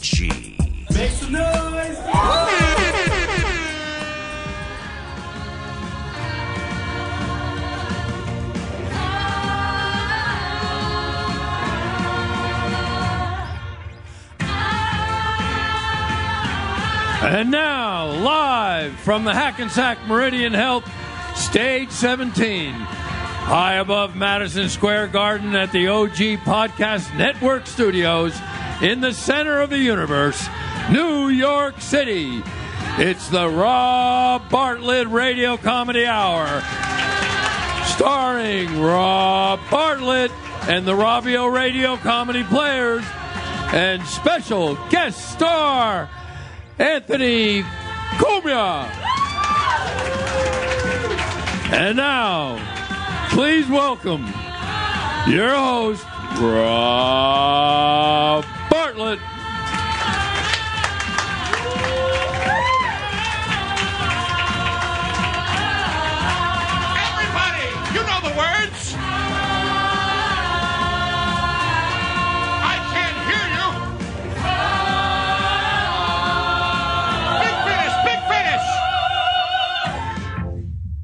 G. Make some noise! And now, live from the Hackensack Meridian Health, Stage 17, high above Madison Square Garden at the OG Podcast Network Studios in the center of the universe, New York City. It's the Rob Bartlett Radio Comedy Hour, starring Rob Bartlett and the Robbio Radio Comedy Players, and special guest star. Anthony Cumia. And now, please welcome your host, Rob Bartlett. Everybody, you know the words. I can't hear you. Big finish, big finish.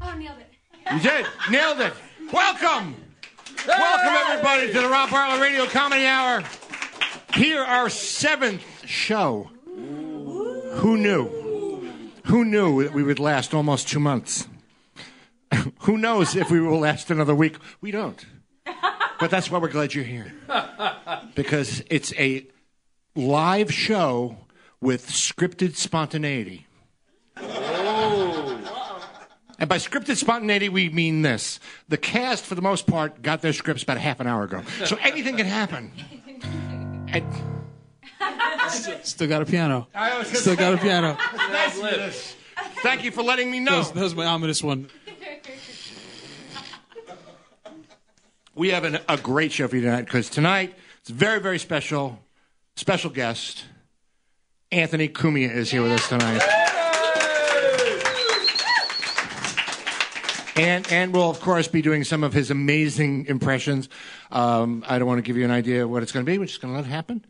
Oh, nailed it. You did. Nailed it. Welcome. Welcome, everybody, to the Rob Bartlett Radio Comedy Hour. Here, our seventh show. Who knew? Who knew that we would last almost two months? Who knows if we will last another week? We don't. But that's why we're glad you're here. Because it's a live show with scripted spontaneity. Oh. And by scripted spontaneity, we mean this. The cast, for the most part, got their scripts about half an hour ago. So anything can happen. And Still got a piano. I was Still got a piano. nice. Thank you for letting me That know. was, that was my ominous one. We have an, a great show for you tonight because tonight it's very, very special. Special guest, Anthony Cumia is here with us tonight. And, and we'll, of course, be doing some of his amazing impressions. Um, I don't want to give you an idea of what it's going to be. We're just going to let it happen.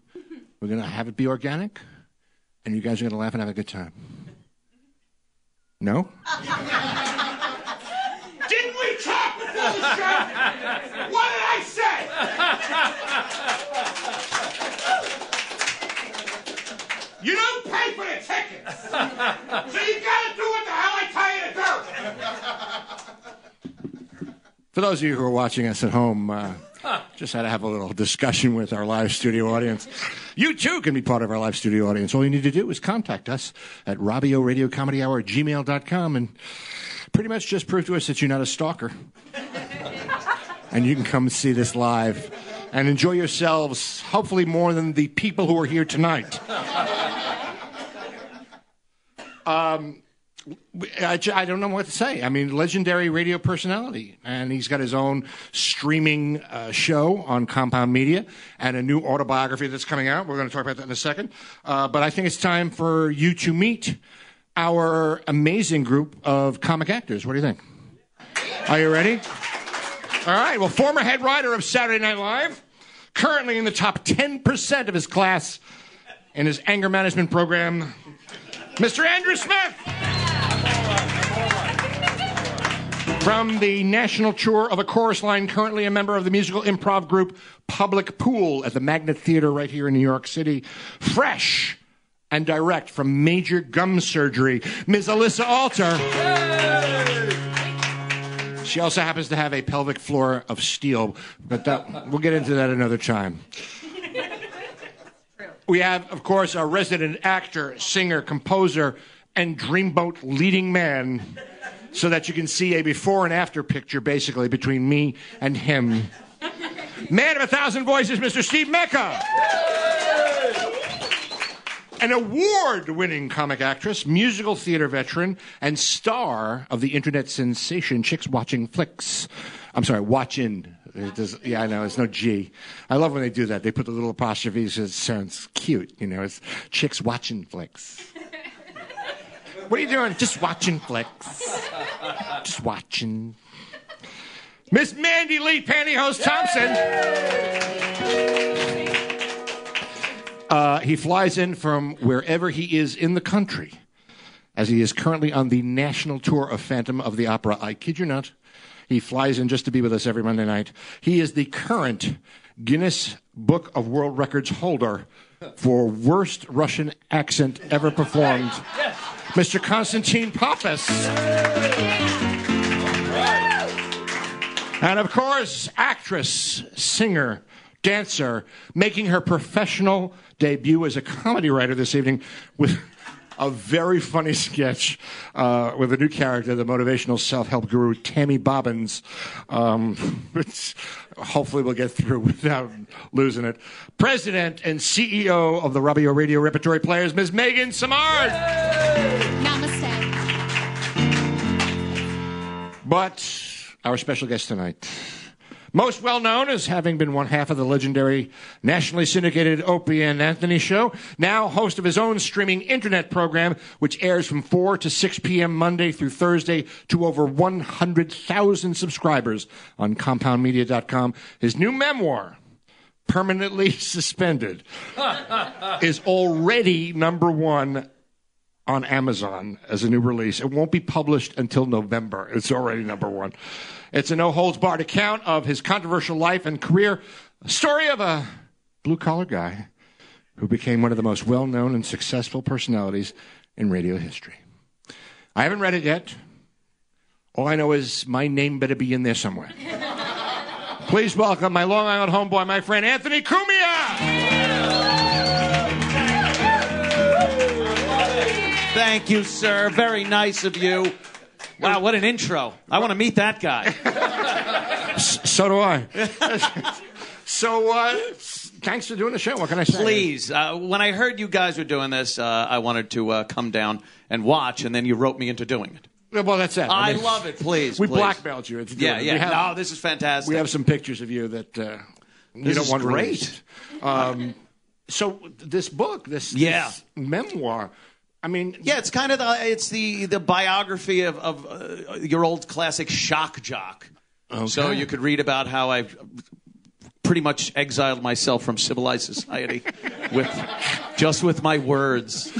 We're going to have it be organic. And you guys are going to laugh and have a good time. No? Didn't we talk before the show? What did I say? You don't pay for the tickets. So you gotta do what the hell I tell you to do. For those of you who are watching us at home, uh, just had to have a little discussion with our live studio audience. You too can be part of our live studio audience. All you need to do is contact us at Robbio Radio Comedy Hour at gmail.com and pretty much just prove to us that you're not a stalker. and you can come see this live and enjoy yourselves, hopefully more than the people who are here tonight. Um, I, I don't know what to say. I mean, legendary radio personality, and he's got his own streaming uh, show on Compound Media and a new autobiography that's coming out. We're going to talk about that in a second. Uh, but I think it's time for you to meet our amazing group of comic actors. What do you think? Are you ready? All right. Well, former head writer of Saturday Night Live, currently in the top 10% of his class in his anger management program, Mr. Andrew Smith. From the national tour of a chorus line, currently a member of the musical improv group Public Pool at the Magnet Theater right here in New York City. Fresh and direct from major gum surgery, Ms. Alyssa Alter. She also happens to have a pelvic floor of steel, but that, we'll get into that another time. We have, of course, our resident actor, singer, composer, and Dreamboat leading man, so that you can see a before and after picture, basically, between me and him. Man of a thousand voices, Mr. Steve Mecca. An award winning comic actress, musical theater veteran, and star of the internet sensation Chicks Watching Flicks. I'm sorry, watching. Does, yeah, I know. It's no G. I love when they do that. They put the little apostrophes. It sounds cute. You know, it's Chicks Watching Flicks. what are you doing? Just watching flicks. Just watching. Miss Mandy Lee Pantyhose Thompson. Uh, he flies in from wherever he is in the country, as he is currently on the national tour of Phantom of the Opera. I kid you not. He flies in just to be with us every Monday night. He is the current Guinness Book of World Records holder for worst Russian accent ever performed. Mr. Konstantin Pappas. And of course, actress, singer, dancer, making her professional debut as a comedy writer this evening with a very funny sketch uh, with a new character, the motivational self-help guru Tammy Bobbins, um, which hopefully we'll get through without losing it. President and CEO of the Robbio Radio Repertory Players, Ms. Megan Samard. Namaste. But our special guest tonight, most well known as having been one half of the legendary nationally syndicated Opie and Anthony show, now host of his own streaming internet program, which airs from 4 to 6 p.m. Monday through Thursday to over 100,000 subscribers on compoundmedia.com. His new memoir, Permanently Suspended, is already number one on Amazon as a new release. It won't be published until November. It's already number one. It's a no holds barred account of his controversial life and career, a story of a blue collar guy who became one of the most well known and successful personalities in radio history. I haven't read it yet. All I know is my name better be in there somewhere. Please welcome my Long Island homeboy, my friend Anthony Cumia. Thank you, sir. Very nice of you. Wow, what an intro. I want to meet that guy. So do I. so, uh, thanks for doing the show. What can I say? Please, uh, when I heard you guys were doing this, uh, I wanted to uh, come down and watch, and then you wrote me into doing it. Well, that's it. I mean, love it. Please, We please. blackmailed you. into Yeah, it. yeah. Have, no, this is fantastic. we have some pictures of you that uh, you This don't is want great. released. Um, so, this book, this, Yeah. this memoir, I mean, Yeah, it's kind of the it's the the biography of of uh, your old classic shock jock. So you could read about how I pretty much exiled myself from civilized society with just with my words.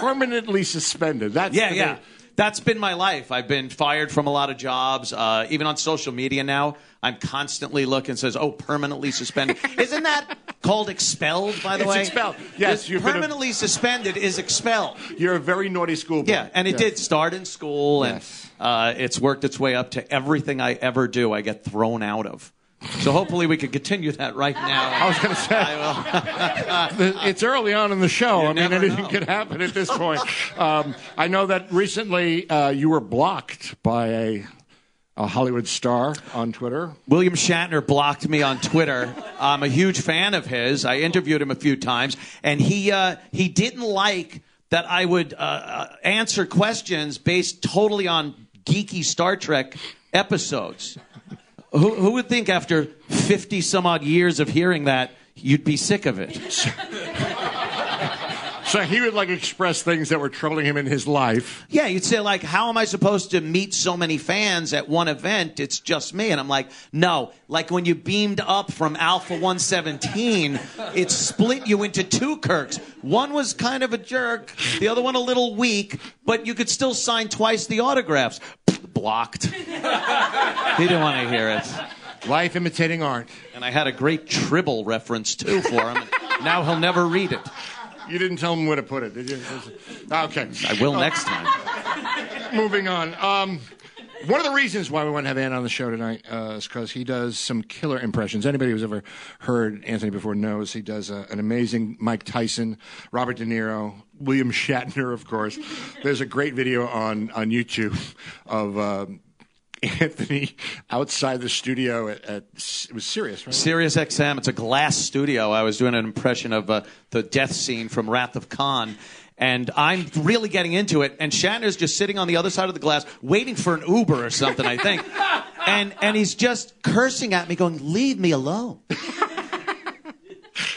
permanently suspended. That's Yeah, the- yeah. That's been my life. I've been fired from a lot of jobs. Uh, even on social media now, I'm constantly looking. Says, "Oh, permanently suspended." Isn't that called expelled? By the It's way, expelled. Yes, you've been a- permanently suspended is expelled. You're a very naughty schoolboy. Yeah, and it Yes. did start in school, and Yes. uh, it's worked its way up to everything I ever do. I get thrown out of. So hopefully we could continue that right now. I was going to say. I will. it's early on in the show. You I mean, anything know. could happen at this point. Um, I know that recently uh, you were blocked by a, a Hollywood star on Twitter. William Shatner blocked me on Twitter. I'm a huge fan of his. I interviewed him a few times, and he uh, he didn't like that I would uh, uh, answer questions based totally on geeky Star Trek episodes. Who, who would think after 50 some odd years of hearing that you'd be sick of it? So he would like express things that were troubling him in his life. Yeah, you'd say like, "How am I supposed to meet so many fans at one event? It's just me." And I'm like, "No, like when you beamed up from Alpha 117, it split you into two Kirks. One was kind of a jerk, the other one a little weak, but you could still sign twice the autographs." Blocked. he didn't want to hear it. Life imitating art. And I had a great Tribble reference too for him. Now he'll never read it. You didn't tell him where to put it, did you? Okay. I will next time. Moving on. Um, one of the reasons why we want to have Ann on the show tonight uh, is because he does some killer impressions. Anybody who's ever heard Anthony before knows he does uh, an amazing Mike Tyson, Robert De Niro, William Shatner, of course. There's a great video on on YouTube of. Um, Anthony outside the studio at, at it was serious, right? Sirius XM. It's a glass studio. I was doing an impression of uh, the death scene from Wrath of Khan. And I'm really getting into it. And Shatner's just sitting on the other side of the glass, waiting for an Uber or something, I think. and and he's just cursing at me, going, "Leave me alone."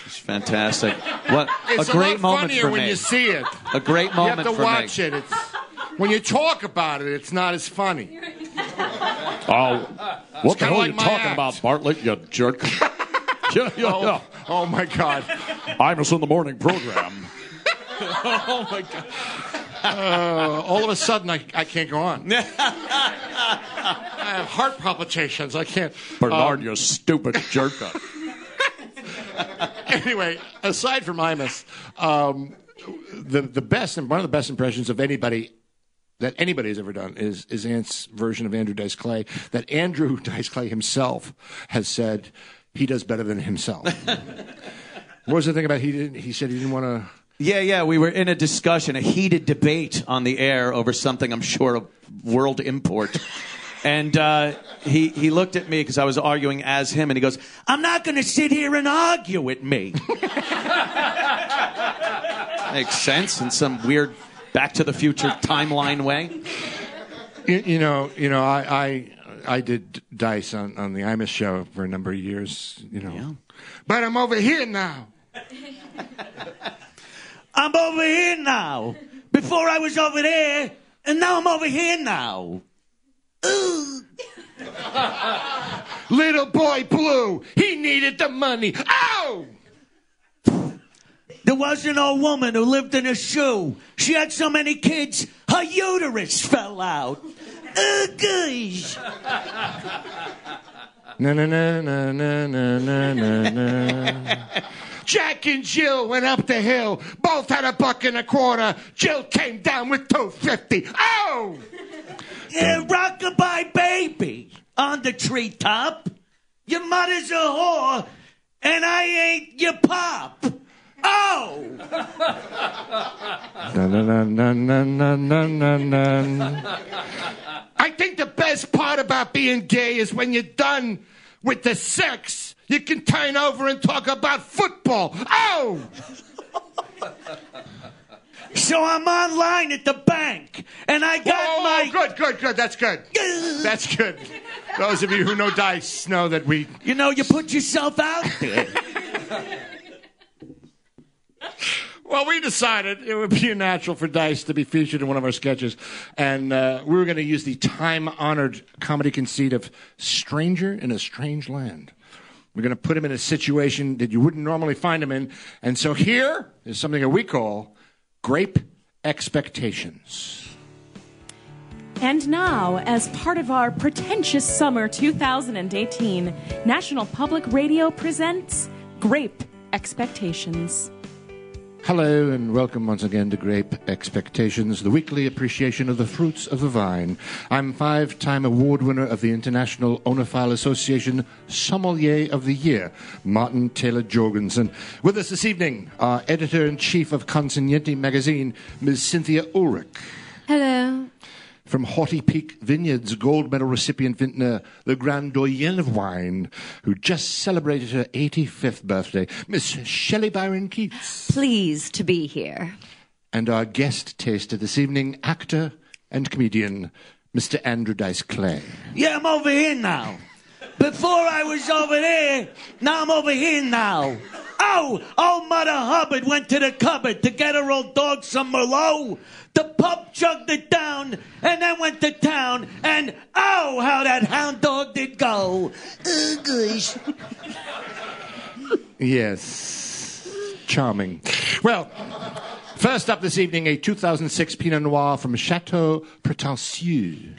it's fantastic. What It's a great lot moment funnier for when me. you see it. a great moment. You have to watch me. it. It's when you talk about it, it's not as funny. Oh, what the hell like are you talking act. about, Bartlett? You jerk. yeah, yeah, yeah. Oh my God! Imus in the morning program. Oh my God. Uh, all of a sudden, I, I can't go on. I have heart palpitations. I can't. Bernard, you stupid jerk. anyway, aside from Imus, um, the the best and one of the best impressions of anybody that anybody has ever done is is Ant's version of Andrew Dice Clay. That Andrew Dice Clay himself has said he does better than himself. what was the thing about he didn't? He said he didn't want to. Yeah, yeah, we were in a discussion, a heated debate on the air over something I'm sure of world import. And uh, he, he looked at me because I was arguing as him, and he goes, I'm not going to sit here and argue with me. Makes sense in some weird Back to the Future timeline way. You, you know, you know, I, I I did dice on, on the Imus show for a number of years. You know, but I'm over here now. I'm over here now. Before I was over there, and now I'm over here now. Ooh. Little boy blue, he needed the money. Ow! There wasn't a woman who lived in a shoe. She had so many kids, her uterus fell out. Ugh! Na na na na na na na na. Jack and Jill went up the hill. Both had a buck and a quarter. Jill came down with two fifty. Oh! Yeah, rockabye baby on the treetop. Your mother's a whore, and I ain't your pop. Oh! dun, dun, dun, dun, dun, dun, dun, dun. I think the best part about being gay is when you're done with the sex, you can turn over and talk about football. Oh! So I'm online at the bank, and I got whoa, whoa, my. Good, good, good. That's good. That's good. Those of you who know dice know that we. You know, you put yourself out there. Well, we decided it would be natural for Dice to be featured in one of our sketches, and uh, we were going to use the time-honored comedy conceit of "stranger in a strange land." We're going to put him in a situation that you wouldn't normally find him in, and so here is something that we call "grape expectations." And now, as part of our pretentious summer 2018, National Public Radio presents Grape Expectations. Hello and welcome once again to Grape Expectations, the weekly appreciation of the fruits of the vine. I'm five time award winner of the International Oenophile Association Sommelier of the Year, Martin Taylor Jorgensen. With us this evening, our editor in chief of Consignente magazine, Ms. Cynthia Ulrich. Hello. From Haughty Peak Vineyards gold medal recipient vintner, the Grand Doyenne of wine, who just celebrated her 85th birthday, Miss Shelley Byron Keats Pleased to be here. and our guest taster this evening, actor and comedian, Mr. Andrew Dice Clay. yeah, I'm over here now. Before I was over there, now I'm over here now. Oh, old Mother Hubbard went to the cupboard to get her old dog some Merlot. The pup chugged it down and then went to town. And oh, how that hound dog did go. Oh, gosh. Yes. Charming. Well, first up this evening, a 2006 Pinot Noir from Chateau Pretentieux.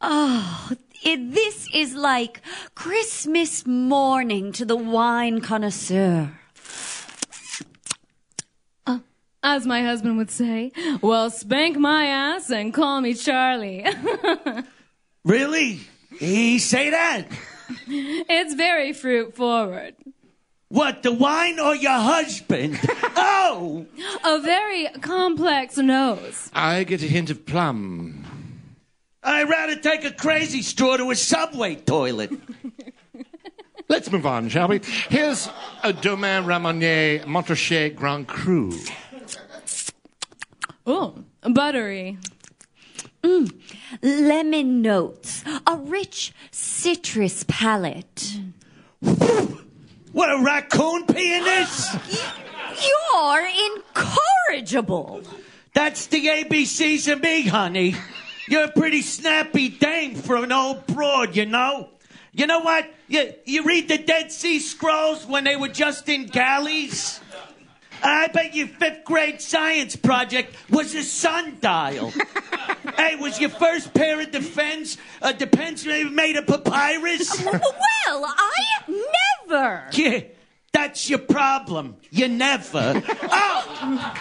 Oh, it, this is like Christmas morning to the wine connoisseur. Uh, As my husband would say, well, spank my ass and call me Charlie. Really? He say that? it's very fruit forward. What, the wine or your husband? oh! A very complex nose. I get a hint of plum. I'd rather take a crazy straw to a subway toilet. Let's move on, shall we? Here's a Domaine Ramonier Montrachet Grand Cru. Oh, buttery. Mm. Lemon notes, a rich citrus palate. Mm. What, a raccoon pianist! You're incorrigible. That's the ABCs of me, honey. You're a pretty snappy dame for an old broad, you know? You know what? You, you read the Dead Sea Scrolls when they were just in galleys? I bet your fifth grade science project was a sundial. hey, was your first pair of defense uh, depends made of papyrus? Well, I never. Yeah, that's your problem. You never. Oh,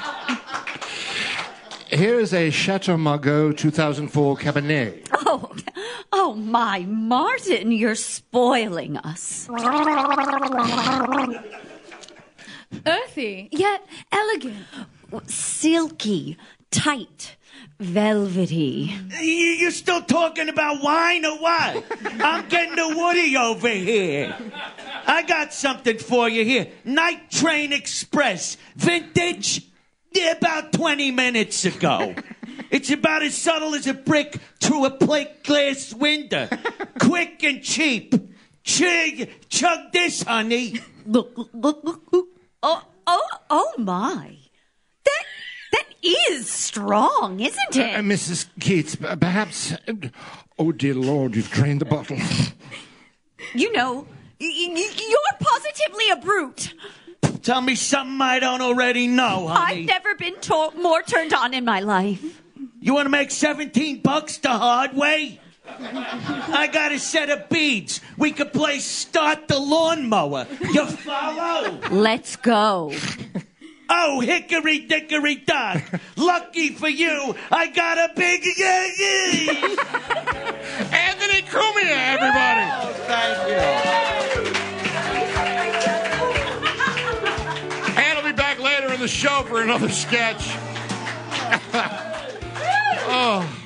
Here's a Chateau Margaux 2004 Cabernet. Oh, oh my, Martin, you're spoiling us. Earthy, yet elegant. Silky, tight, velvety. you, you still talking about wine or what? I'm getting the Woody over here. I got something for you here. Night Train Express, vintage, about 20 minutes ago. It's about as subtle as a brick through a plate glass window. Quick and cheap. Chug, chug this, honey. Oh, oh, oh my. That, that is strong, isn't Uh, it? Mrs. Keats, perhaps. Oh, dear Lord, you've drained the bottle. You know, y- y- you're positively a brute. Tell me something I don't already know, honey. I've never been to- more turned on in my life. You want to make 17 bucks the hard way? I got a set of beads. We could play Start the Lawnmower. You follow? Let's go. Oh, hickory dickory dock. Lucky for you, I got a big yeah, yeah. Anthony Cumia, everybody! Oh, thank you. And I'll be back later in the show for another sketch. oh.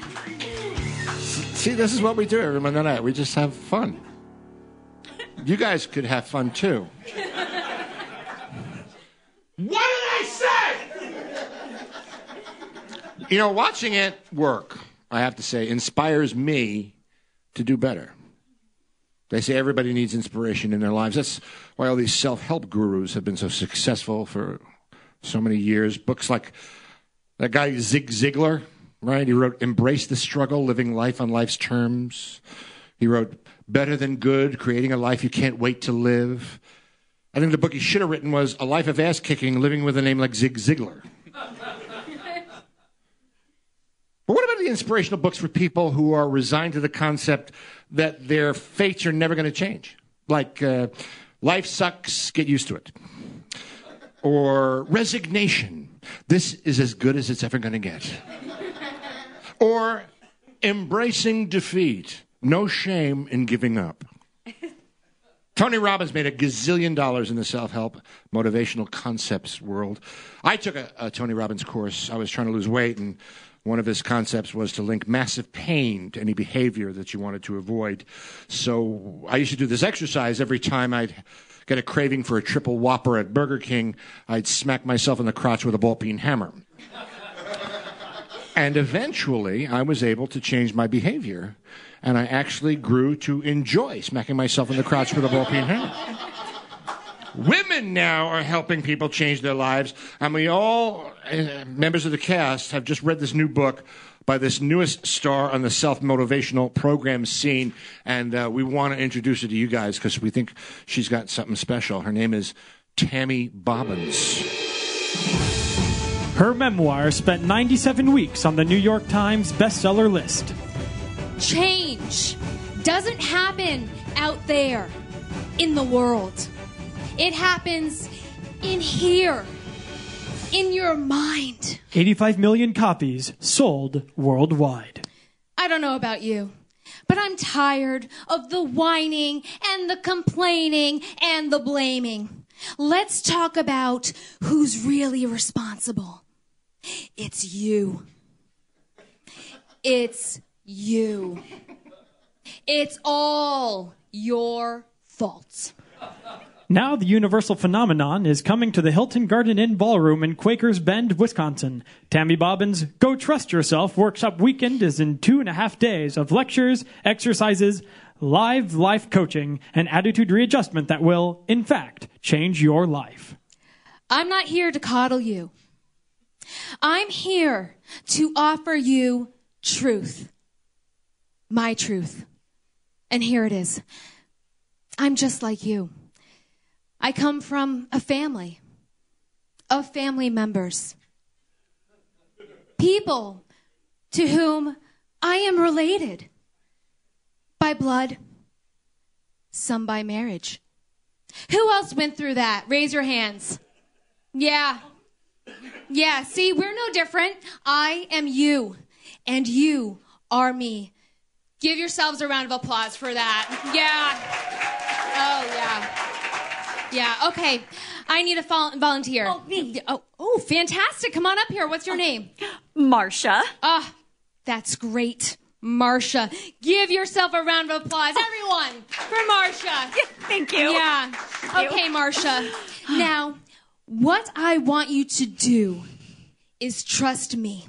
See, this is what we do every Monday night. We just have fun. You guys could have fun too. What did I say? You know, watching it work, I have to say, inspires me to do better. They say everybody needs inspiration in their lives. That's why all these self help gurus have been so successful for so many years. Books like that guy Zig Ziglar, right? He wrote Embrace the Struggle, Living Life on Life's Terms. He wrote Better Than Good, Creating a Life You Can't Wait to Live. I think the book he should have written was A Life of Ass Kicking, Living with a Name Like Zig Ziglar. But what about the inspirational books for people who are resigned to the concept that their fates are never going to change? Like uh, Life Sucks, Get Used to It. Or Resignation, This is as good as it's ever going to get. Or Embracing Defeat, No Shame in Giving Up. Tony Robbins made a gazillion dollars in the self help motivational concepts world. I took a, a Tony Robbins course. I was trying to lose weight, and one of his concepts was to link massive pain to any behavior that you wanted to avoid. So I used to do this exercise every time I'd get a craving for a triple whopper at Burger King, I'd smack myself in the crotch with a ball peen hammer. And eventually, I was able to change my behavior, and I actually grew to enjoy smacking myself in the crotch with a ball peen hammer. Women now are helping people change their lives, and we all, uh, members of the cast, have just read this new book by this newest star on the self motivational program scene, and uh, we want to introduce her to you guys because we think she's got something special. Her name is Tammy Bobbins. Her memoir spent 97 weeks on the New York Times bestseller list. Change doesn't happen out there in the world. It happens in here, in your mind. 85 million copies sold worldwide. I don't know about you, but I'm tired of the whining and the complaining and the blaming. Let's talk about who's really responsible. It's you. It's you. It's all your fault. Now the universal phenomenon is coming to the Hilton Garden Inn Ballroom in Quakers Bend, Wisconsin. Tammy Bobbins' Go Trust Yourself workshop weekend is in two and a half days of lectures, exercises, live life coaching, and attitude readjustment that will, in fact, change your life. I'm not here to coddle you. I'm here to offer you truth. My truth. And here it is. I'm just like you. I come from a family. of family members. People to whom I am related by blood, some by marriage. Who else went through that? Raise your hands. Yeah. Yeah, see, we're no different. I am you, and you are me. Give yourselves a round of applause for that. Yeah. Oh, yeah. Yeah, okay. I need a vol- volunteer. Oh, me. Oh, oh, fantastic. Come on up here. What's your name? Marcia. Ah, that's great. Marcia. Give yourself a round of applause, everyone, for Marcia. Thank you. Yeah. you. Okay, Marcia. Now, what I want you to do is trust me.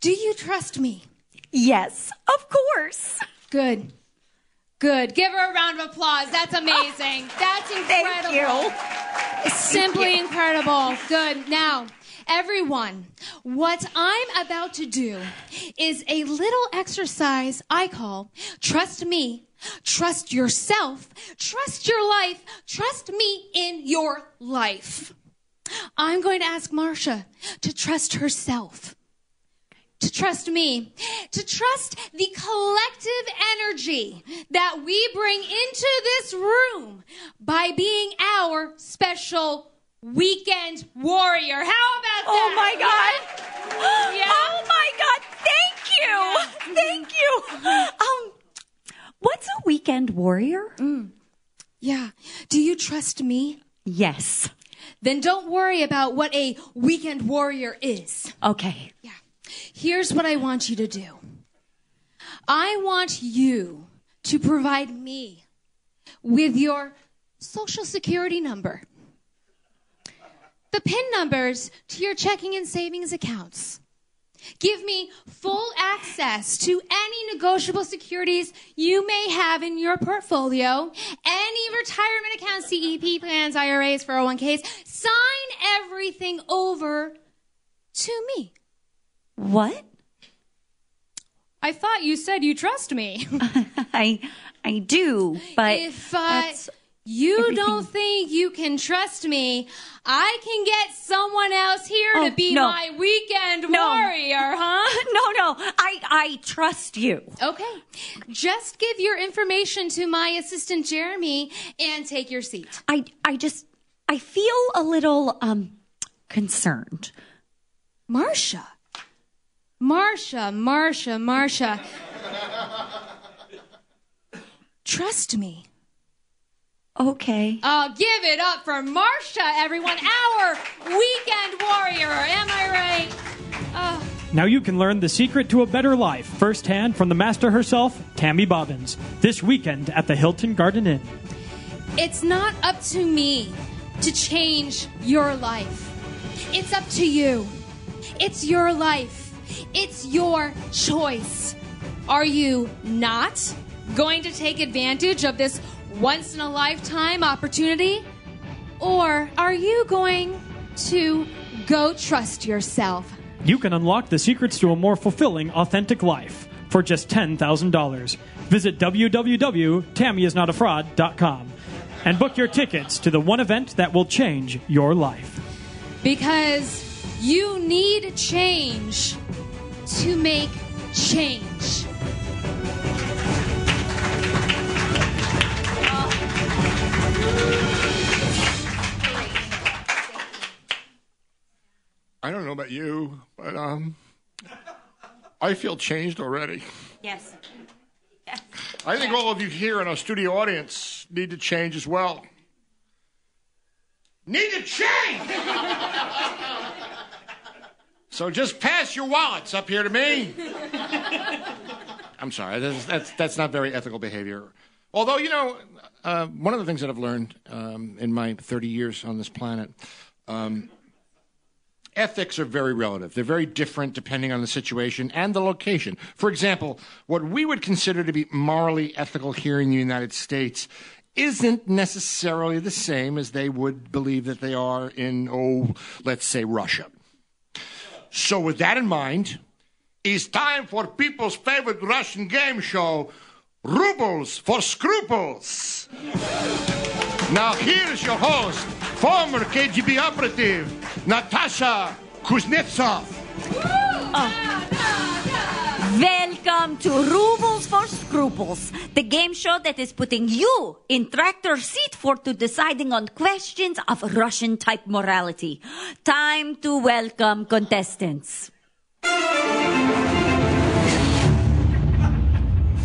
Do you trust me? Yes, of course. Good. Good. Give her a round of applause. That's amazing. That's incredible. Thank you. Simply incredible. Good. Now, everyone, what I'm about to do is a little exercise I call trust me, trust yourself, trust your life, trust me in your life. I'm going to ask Marcia to trust herself. To trust me, to trust the collective energy that we bring into this room by being our special weekend warrior. How about that? Oh my God. Yeah. Oh my God. Thank you. Thank you. Um, what's a weekend warrior? Yeah. Do you trust me? Yes. Then don't worry about what a weekend warrior is. Okay. Yeah. Here's what I want you to do. I want you to provide me with your social security number. The PIN numbers to your checking and savings accounts. Give me full access to any negotiable securities you may have in your portfolio, any retirement accounts, SEP plans, IRAs, 401ks. Sign everything over to me. What? I thought you said you trust me. I I do, but if uh, that's you everything- don't think you can trust me, I can get someone else here Oh, to be no. my weekend No. warrior, huh? no, no. I I trust you. Okay. Just give your information to my assistant Jeremy and take your seat. I I just I feel a little um concerned. Marcia. Marcia, Marcia, Marcia. Trust me. Okay. Oh, give it up for Marcia, everyone. Our weekend warrior. Am I right? Oh. Now you can learn the secret to a better life firsthand from the master herself, Tammy Bobbins, this weekend at the Hilton Garden Inn. It's not up to me to change your life. It's up to you. It's your life. It's your choice. Are you not going to take advantage of this once in a lifetime opportunity? Or are you going to go trust yourself? You can unlock the secrets to a more fulfilling, authentic life for just $10,000. Visit www.tammyisnotafraud.com and book your tickets to the one event that will change your life. Because you need change to make change. I don't know about you, but um, I feel changed already. Yes. I think all of you here in our studio audience need to change as well. Need to change! so just pass your wallets up here to me. I'm sorry, that's, that's, that's not very ethical behavior. Although, you know, uh, one of the things that I've learned um, in my 30 years on this planet, um, ethics are very relative. They're very different depending on the situation and the location. For example, what we would consider to be morally ethical here in the United States isn't necessarily the same as they would believe that they are in, oh, let's say Russia. So, with that in mind, it's time for people's favorite Russian game show, Rubles for Scruples. Now, here's your host, former KGB operative Natasha Kuznetsov. Ah. Welcome to Rubles for Scruples, the game show that is putting you in tractor seat for to deciding on questions of Russian type morality. Time to welcome contestants.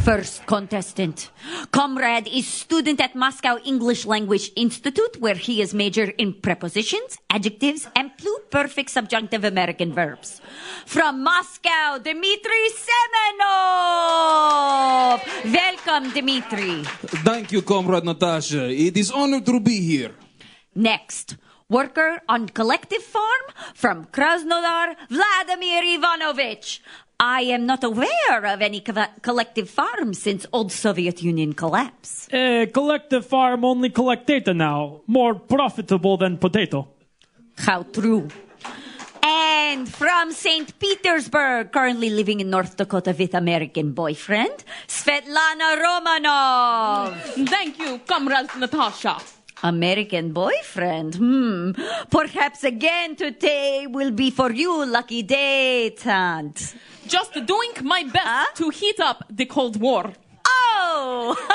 First contestant. Comrade is student at Moscow English Language Institute where he is major in prepositions, adjectives, and pluperfect subjunctive American verbs. From Moscow, Dmitry Semenov! Welcome, Dmitry. Thank you, Comrade Natasha. It is honored to be here. Next, worker on collective farm from Krasnodar, Vladimir Ivanovich. I am not aware of any co- collective farm since old Soviet Union collapse. Uh, collective farm only collect data now. More profitable than potato. How true. And from St. Petersburg, currently living in North Dakota with American boyfriend, Svetlana Romanov. Thank you, Comrade Natasha. American boyfriend. Hmm. Perhaps again today will be for you, lucky day, aunt. Just doing my best Huh? to heat up the Cold War. Oh!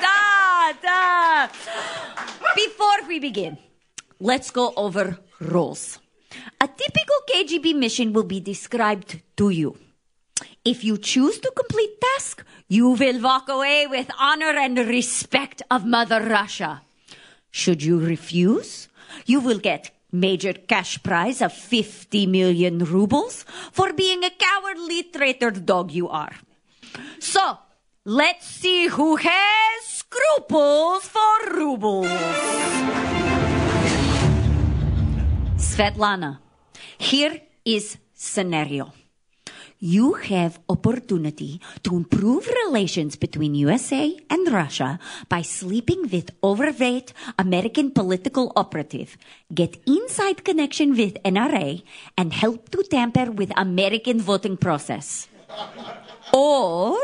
da, da. Before we begin, let's go over rules. A typical KGB mission will be described to you. If you choose to complete task, you will walk away with honor and respect of Mother Russia. Should you refuse, you will get major cash prize of 50 million rubles for being a cowardly traitor dog you are. So, let's see who has scruples for rubles. Svetlana, here is scenario. You have opportunity to improve relations between USA and Russia by sleeping with overweight American political operative, get inside connection with NRA, and help to tamper with American voting process. Or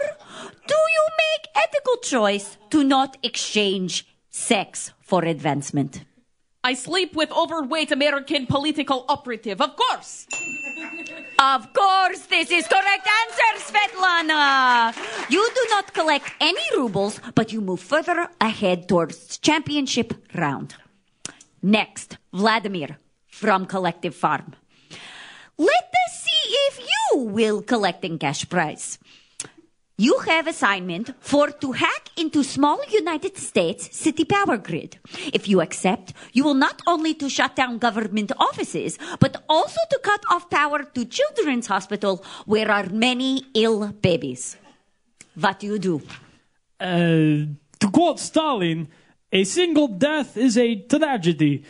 do you make ethical choice to not exchange sex for advancement? I sleep with overweight American political operative, of course. Of course, this is correct answer, Svetlana. You do not collect any rubles, but you move further ahead towards championship round. Next, Vladimir from Collective Farm. Let us see if you will collecting cash prize. You have assignment for to hack into small United States city power grid. If you accept, you will not only to shut down government offices, but also to cut off power to children's hospital where are many ill babies. What do you do? Uh, to quote Stalin, a single death is a tragedy.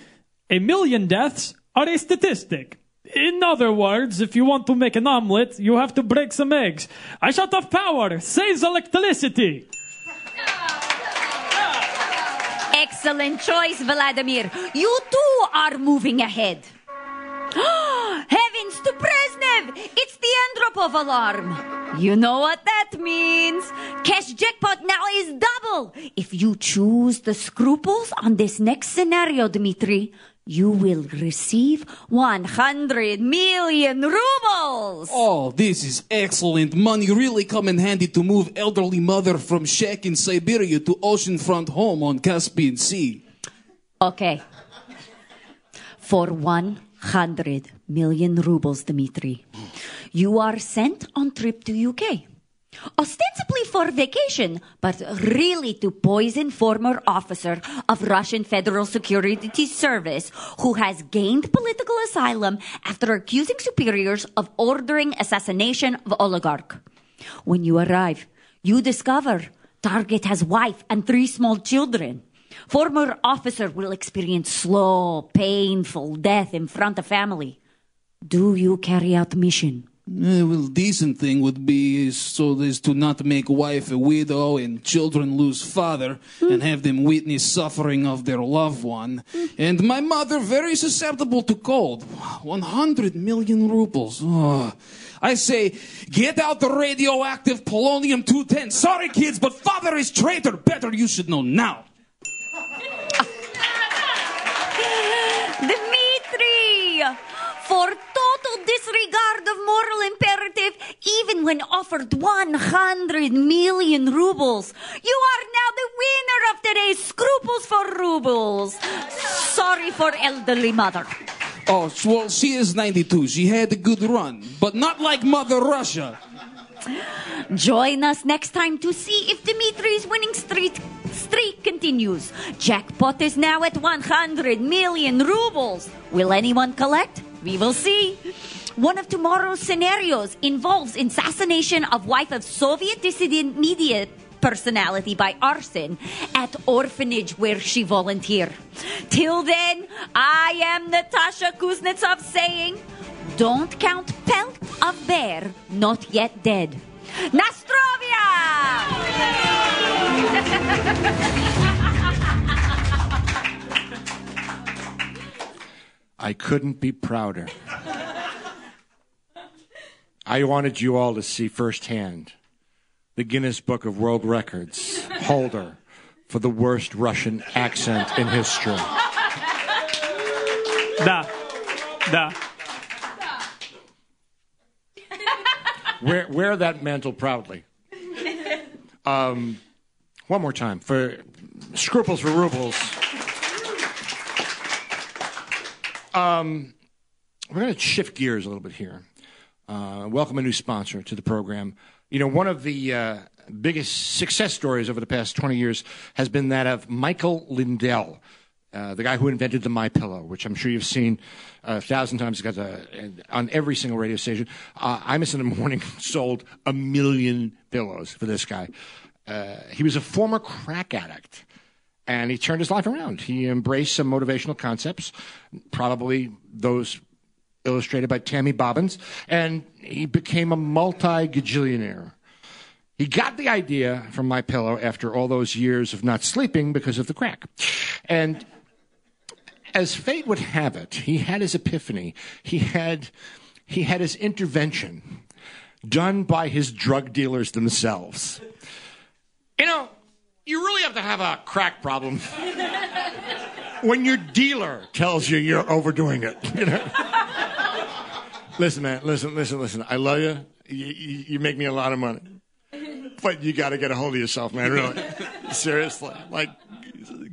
A million deaths are a statistic. In other words, if you want to make an omelet, you have to break some eggs. I shut off power, saves electricity. Excellent choice, Vladimir. You too are moving ahead. Heavens to Brezhnev! It's the Andropov alarm. You know what that means. Cash jackpot now is double. If you choose the scruples on this next scenario, Dmitri, you will receive 100 million rubles. Oh, this is excellent. Money really come in handy to move elderly mother from shack in Siberia to oceanfront home on Caspian Sea. Okay. For 100 million rubles, Dmitri, you are sent on trip to UK. Ostensibly for vacation, but really to poison former officer of Russian Federal Security Service who has gained political asylum after accusing superiors of ordering assassination of oligarch. When you arrive, you discover target has wife and three small children. Former officer will experience slow, painful death in front of family. Do you carry out mission? Eh, well, decent thing would be so as to not make wife a widow and children lose father and have them witness suffering of their loved one. And my mother very susceptible to cold. 100 million rubles. Oh. I say, get out the radioactive polonium 210. Sorry, kids, but father is traitor. Better you should know now. Dmitri! For total disregard of moral imperative, even when offered 100 million rubles, you are now the winner of today's Scruples for Rubles. Sorry for elderly mother. Oh, well, she is 92. She had a good run, but not like Mother Russia. Join us next time to see if Dimitri's winning streak, streak continues. Jackpot is now at 100 million rubles. Will anyone collect? We will see. One of tomorrow's scenarios involves assassination of wife of Soviet dissident media personality by arson at orphanage where she volunteered. Till then, I am Natasha Kuznetsov saying, don't count pelt of bear not yet dead. I couldn't be prouder. I wanted you all to see firsthand the Guinness Book of World Records holder for the worst Russian accent in history. Da. Da. Wear, wear that mantle proudly. Um, one more time for Scruples for Rubles. Um, we're going to shift gears a little bit here. Uh, welcome a new sponsor to the program. You know, one of the uh, biggest success stories over the past 20 years has been that of Michael Lindell, uh, the guy who invented the My Pillow, which I'm sure you've seen a thousand times because uh, on every single radio station. Uh, Imus in the Morning sold a million pillows for this guy. He was a former crack addict and he turned his life around. He embraced some motivational concepts, probably those illustrated by Tammy Bobbins, and he became a multi gajillionaire. He got the idea from my pillow after all those years of not sleeping because of the crack. And as fate would have it, he had his epiphany. He had he had his intervention done by his drug dealers themselves. You know, you really have to have a crack problem when your dealer tells you you're overdoing it. You know? Listen, man, listen, listen, listen. I love you. You, you, you make me a lot of money. But you got to get a hold of yourself, man, really. Seriously. Like,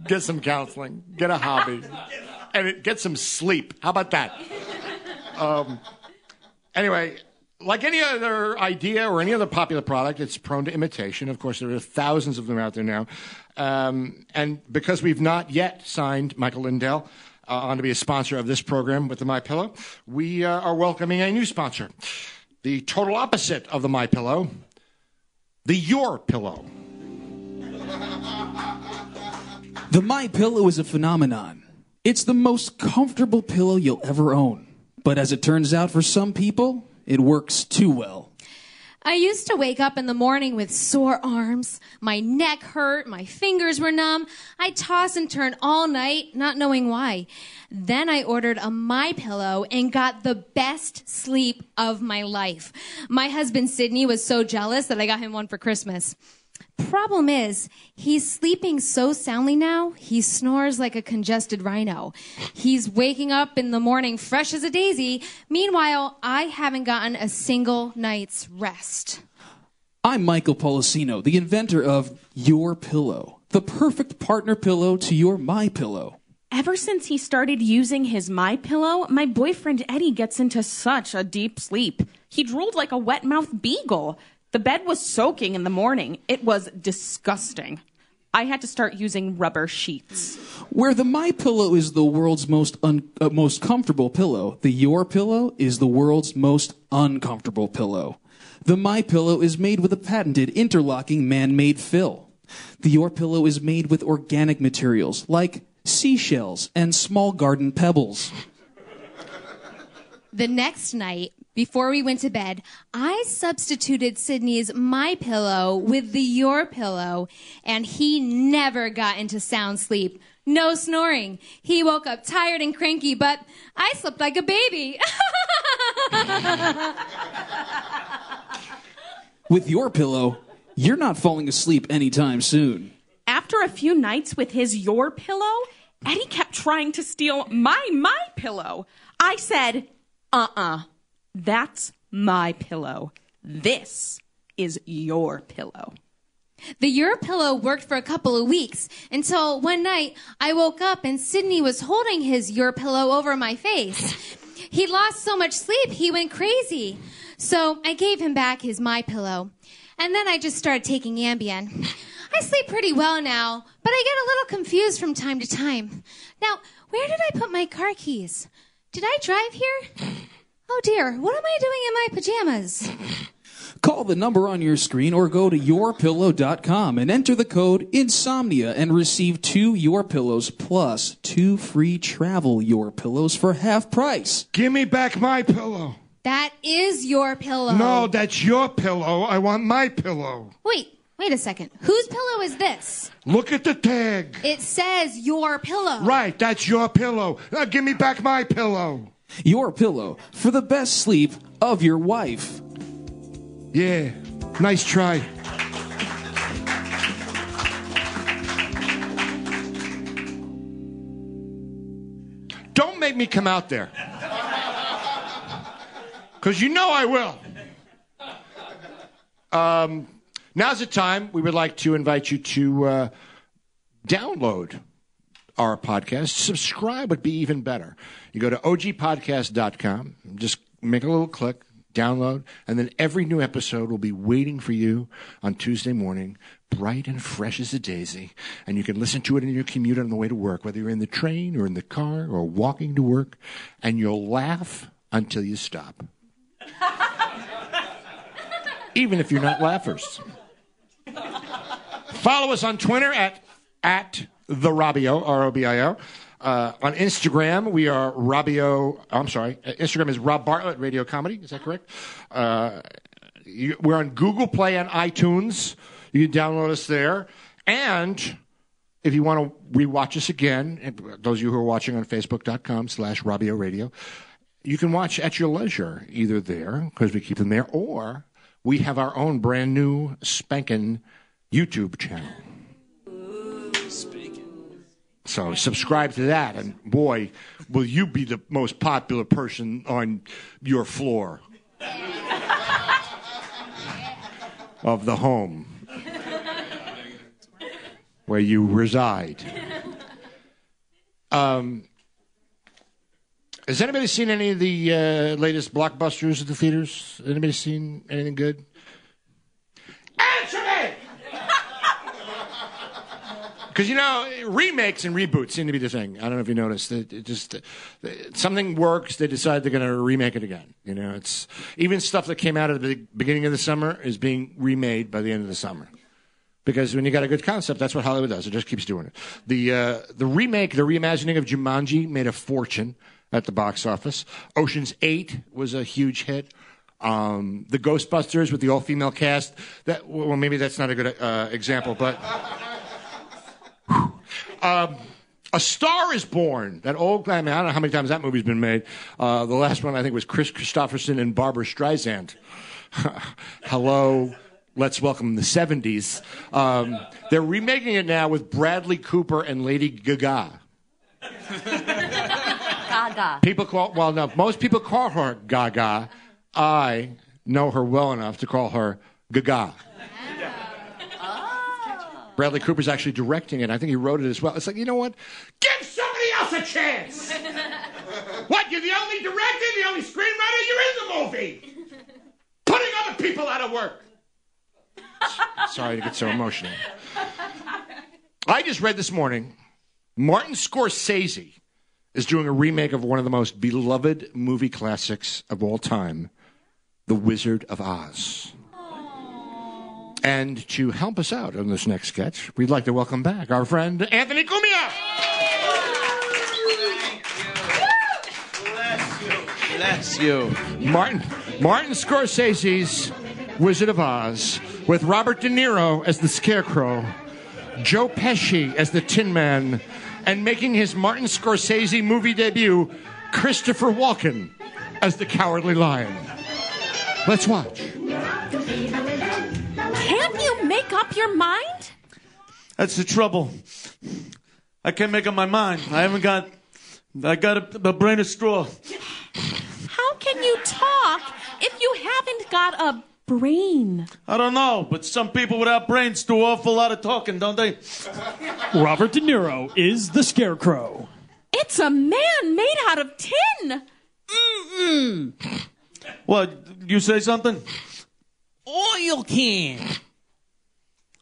get some counseling, get a hobby, and it, get some sleep. How about that? Um, anyway, like any other idea or any other popular product, it's prone to imitation. Of course, there are thousands of them out there now. Um, and because we've not yet signed Michael Lindell uh, on to be a sponsor of this program with the My Pillow, we uh, are welcoming a new sponsor, the total opposite of the My Pillow, the Your Pillow. The My Pillow is a phenomenon. It's the most comfortable pillow you'll ever own. But as it turns out for some people, it works too well. I used to wake up in the morning with sore arms. My neck hurt. My fingers were numb. I toss and turn all night, not knowing why. Then I ordered a My Pillow and got the best sleep of my life. My husband Sydney was so jealous that I got him one for Christmas. Problem is, he's sleeping so soundly now, he snores like a congested rhino. He's waking up in the morning fresh as a daisy. Meanwhile, I haven't gotten a single night's rest. I'm Michael Polisino, the inventor of Your Pillow, the perfect partner pillow to your My Pillow. Ever since he started using his My Pillow, my boyfriend Eddie gets into such a deep sleep. He drooled like a wet-mouthed beagle. The bed was soaking in the morning. It was disgusting. I had to start using rubber sheets. Where the My Pillow is the world's most un- uh, most comfortable pillow, the Your Pillow is the world's most uncomfortable pillow. The My Pillow is made with a patented interlocking man-made fill. The Your Pillow is made with organic materials like seashells and small garden pebbles. The next night, before we went to bed, I substituted Sydney's My Pillow with the Your Pillow, and he never got into sound sleep. No snoring. He woke up tired and cranky, but I slept like a baby. With Your Pillow, you're not falling asleep anytime soon. After a few nights with his Your Pillow, Eddie kept trying to steal my my pillow. I said, "Uh-uh. That's my pillow. This is your pillow." The Your Pillow worked for a couple of weeks until one night I woke up and Sydney was holding his Your Pillow over my face. He lost so much sleep, he went crazy. So I gave him back his My Pillow. And then I just started taking Ambien. I sleep pretty well now, but I get a little confused from time to time. Now, where did I put my car keys? Did I drive here? Oh dear, what am I doing in my pajamas? Call the number on your screen or go to yourpillow.com and enter the code insomnia and receive two Your Pillows plus two free travel Your Pillows for half price. Give me back my pillow. That is your pillow. No, that's your pillow. I want my pillow. Wait, wait a second. Whose pillow is this? Look at the tag. It says your pillow. Right, that's your pillow. Now give me back my pillow. Your Pillow for the best sleep of your wife. Yeah, nice try. Don't make me come out there. Because you know I will. Um, now's the time we would like to invite you to uh, download our podcast. Subscribe would be even better. You go to ogpodcast.com, just make a little click, download, and then every new episode will be waiting for you on Tuesday morning, bright and fresh as a daisy. And you can listen to it in your commute on the way to work, whether you're in the train or in the car or walking to work, and you'll laugh until you stop. Even if you're not laughers. Follow us on Twitter at at the Robio, R O B I O. Uh, on Instagram, we are Robio. I'm sorry, Instagram is Rob Bartlett Radio Comedy. Is that correct? Uh, you, we're on Google Play and iTunes. You can download us there. And if you want to rewatch us again, those of you who are watching on Facebook.com slash Robio Radio, you can watch at your leisure, either there, because we keep them there, or we have our own brand new spanking YouTube channel. So subscribe to that, and boy, will you be the most popular person on your floor of the home where you reside. Um, has anybody seen any of the uh, latest blockbusters at the theaters? Anybody seen anything good? Answer me! Because you know, remakes and reboots seem to be the thing. I don't know if you noticed. It, it just uh, something works, they decide they're going to remake it again. You know, it's even stuff that came out at the beginning of the summer is being remade by the end of the summer. Because when you got a good concept, that's what Hollywood does. It just keeps doing it. The uh, the remake, the reimagining of Jumanji made a fortune at the box office. Ocean's Eight was a huge hit. Um, the Ghostbusters with the all female cast. That well, maybe that's not a good uh, example, but. Um, a Star is Born. That old, I mean, I don't know how many times that movie's been made. Uh, the last one, I think, was Kris Kristofferson and Barbra Streisand. Hello. Let's welcome the 70s. Um, they're remaking it now with Bradley Cooper and Lady Gaga. Gaga. People call, well, no, most people call her Gaga. I know her well enough to call her Gaga. Oh. Bradley Cooper's actually directing it. I think he wrote it as well. It's like, you know what? Give somebody else a chance. what? You're the only director, the only screenwriter. You're in the movie. Putting other people out of work. Sorry to get so emotional. I just read this morning Martin Scorsese is doing a remake of one of the most beloved movie classics of all time, The Wizard of Oz. And to help us out on this next sketch, we'd like to welcome back our friend Anthony Cumia. Bless you. Bless you. Martin, Martin Scorsese's Wizard of Oz, with Robert De Niro as the Scarecrow, Joe Pesci as the Tin Man, and making his Martin Scorsese movie debut, Christopher Walken as the Cowardly Lion. Let's watch. Can't you make up your mind? That's the trouble. I can't make up my mind. I haven't got. I got a, a brain of straw. How can you talk if you haven't got a brain? I don't know, but some people without brains do awful lot of talking, don't they? Robert De Niro is the Scarecrow. It's a man made out of tin. What? You say something? Oil can.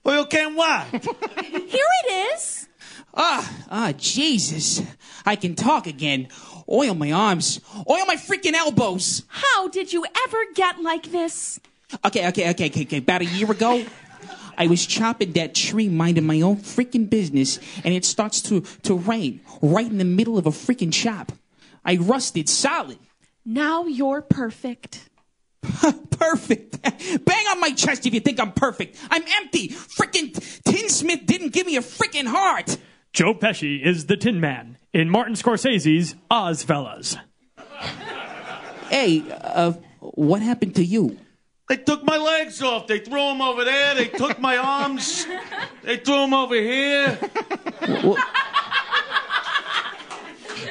Oil can what? Here it is. Ah, ah, Jesus. I can talk again. Oil my arms. Oil my freaking elbows. How did you ever get like this? Okay, okay, okay, okay, okay. About a year ago, I was chopping that tree, minding my own freaking business, and it starts to, to rain right in the middle of a freaking chop. I rusted solid. Now you're perfect. perfect. Bang on my chest if you think I'm perfect. I'm empty. Freaking Tinsmith didn't give me a freaking heart. Joe Pesci is the Tin Man in Martin Scorsese's Oz Fellas. Hey, uh, what happened to you? They took my legs off. They threw them over there. They took my arms. They threw them over here.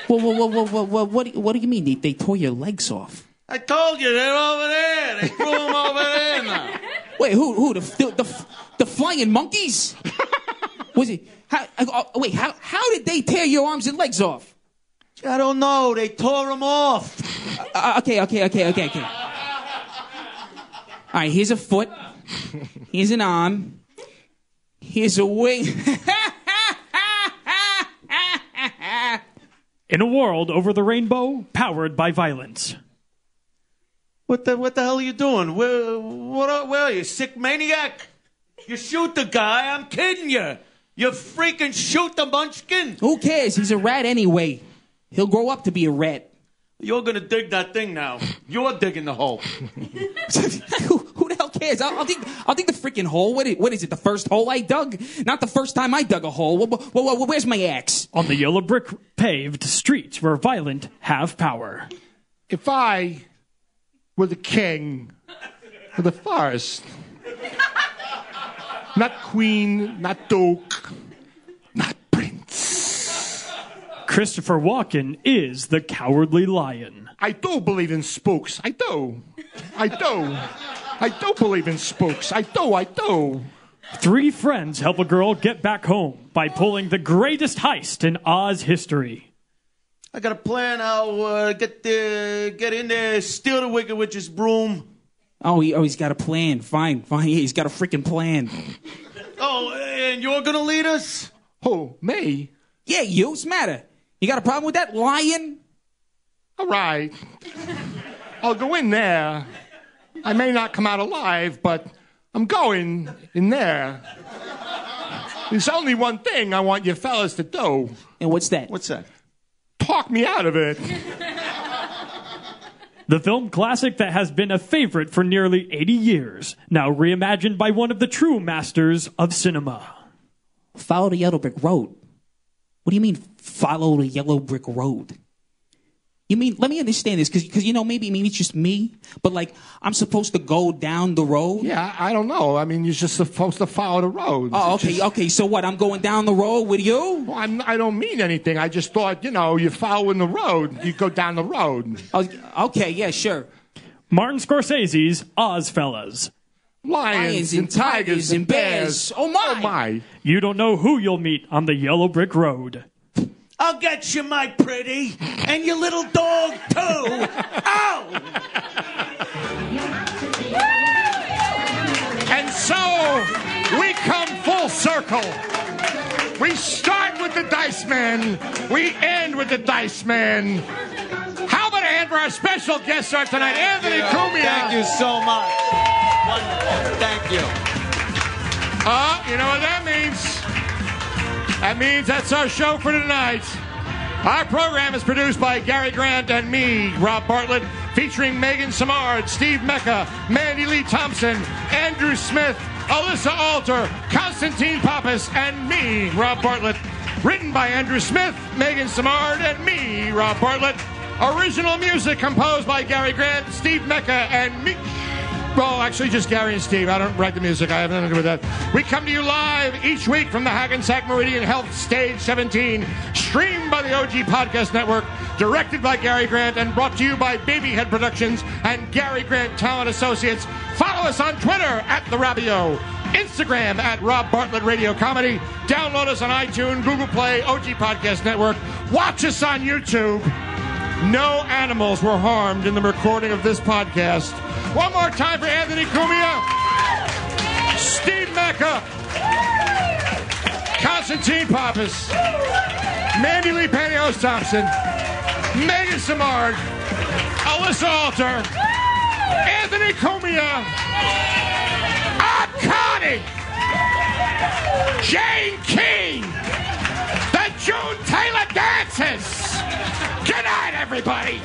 Whoa, whoa, whoa, whoa, whoa, whoa. What, do- what do you mean? They, they tore your legs off? I told you they're over there. They threw them over there now. Wait, who, who, the, the, the, the flying monkeys? Was it, how, uh, wait, how, how did they tear your arms and legs off? I don't know. They tore them off. Uh, okay, okay, okay, okay, okay. All right, here's a foot. Here's an arm. Here's a wing. In a world over the rainbow, powered by violence. What the what the hell are you doing? Where what are, where are you? Sick maniac? You shoot the guy? I'm kidding you. You freaking shoot the munchkin. Who cares? He's a rat anyway. He'll grow up to be a rat. You're gonna dig that thing now. You're digging the hole. cares? I'll, I'll dig. I'll dig the freaking hole. What is, what is it? The first hole I dug? Not the first time I dug a hole. Wh- wh- wh- where's my axe? On the yellow brick paved streets where violent have power. If I were the king of the forest, not queen, not duke, not prince. Christopher Walken is the cowardly lion. I do believe in spooks. I do. I do. I do believe in spooks. I do. I do. Three friends help a girl get back home by pulling the greatest heist in Oz history. I got a plan. I'll uh, get the get in there, steal the Wicked Witch's broom. Oh, he, oh, he's got a plan. Fine, fine. Yeah, he's got a freaking plan. Oh, and you're gonna lead us? Who? Me? Yeah, you. What's the matter? You got a problem with that lion? All right. I'll go in there. I may not come out alive, but I'm going in there. There's only one thing I want you fellas to do. And what's that? What's that? Talk me out of it. The film classic that has been a favorite for nearly 80 years, now reimagined by one of the true masters of cinema. Follow the yellow brick road. What do you mean, follow the yellow brick road? You mean, let me understand this, because you know, maybe, maybe it's just me, but like, I'm supposed to go down the road? Yeah, I don't know. I mean, you're just supposed to follow the road. Oh, okay, okay. So what? I'm going down the road with you? Well, I'm, I don't mean anything. I just thought, you know, you're following the road. You go down the road. Oh, okay, yeah, sure. Martin Scorsese's Ozfellas. Lions, Lions and and tigers tigers and and bears. bears. Oh, my. Oh my! You don't know who you'll meet on the yellow brick road. I'll get you, my pretty, and your little dog too. Ow! And so we come full circle. We start with the Dice Man. We end with the Dice Man. How about a hand for our special guest star tonight, Anthony Cumia? Thank you so much. Wonderful. Thank you. Uh, you know what that means? That means that's our show for tonight. Our program is produced by Gary Grant and me, Rob Bartlett, featuring Megan Samard, Steve Mecca, Mandy Lee Thompson, Andrew Smith, Alyssa Alter, Constantine Pappas, and me, Rob Bartlett. Written by Andrew Smith, Megan Samard, and me, Rob Bartlett. Original music composed by Gary Grant, Steve Mecca, and me. Well, actually, just Gary and Steve. I don't write the music. I have nothing to do with that. We come to you live each week from the Hackensack Meridian Health Stage 17, streamed by the OG Podcast Network, directed by Gary Grant, and brought to you by Babyhead Productions and Gary Grant Talent Associates. Follow us on Twitter at The Robio, Instagram at Rob Bartlett Radio Comedy. Download us on iTunes, Google Play, OG Podcast Network. Watch us on YouTube. No animals were harmed in the recording of this podcast. One more time for Anthony Cumia, Steve Mecca, Constantine Pappas, Mandy Lee Panios Thompson, Megan Samard, Alyssa Alter, Anthony Cumia, Art Carney, Jane King, the June Taylor Dancers. Good night, everybody.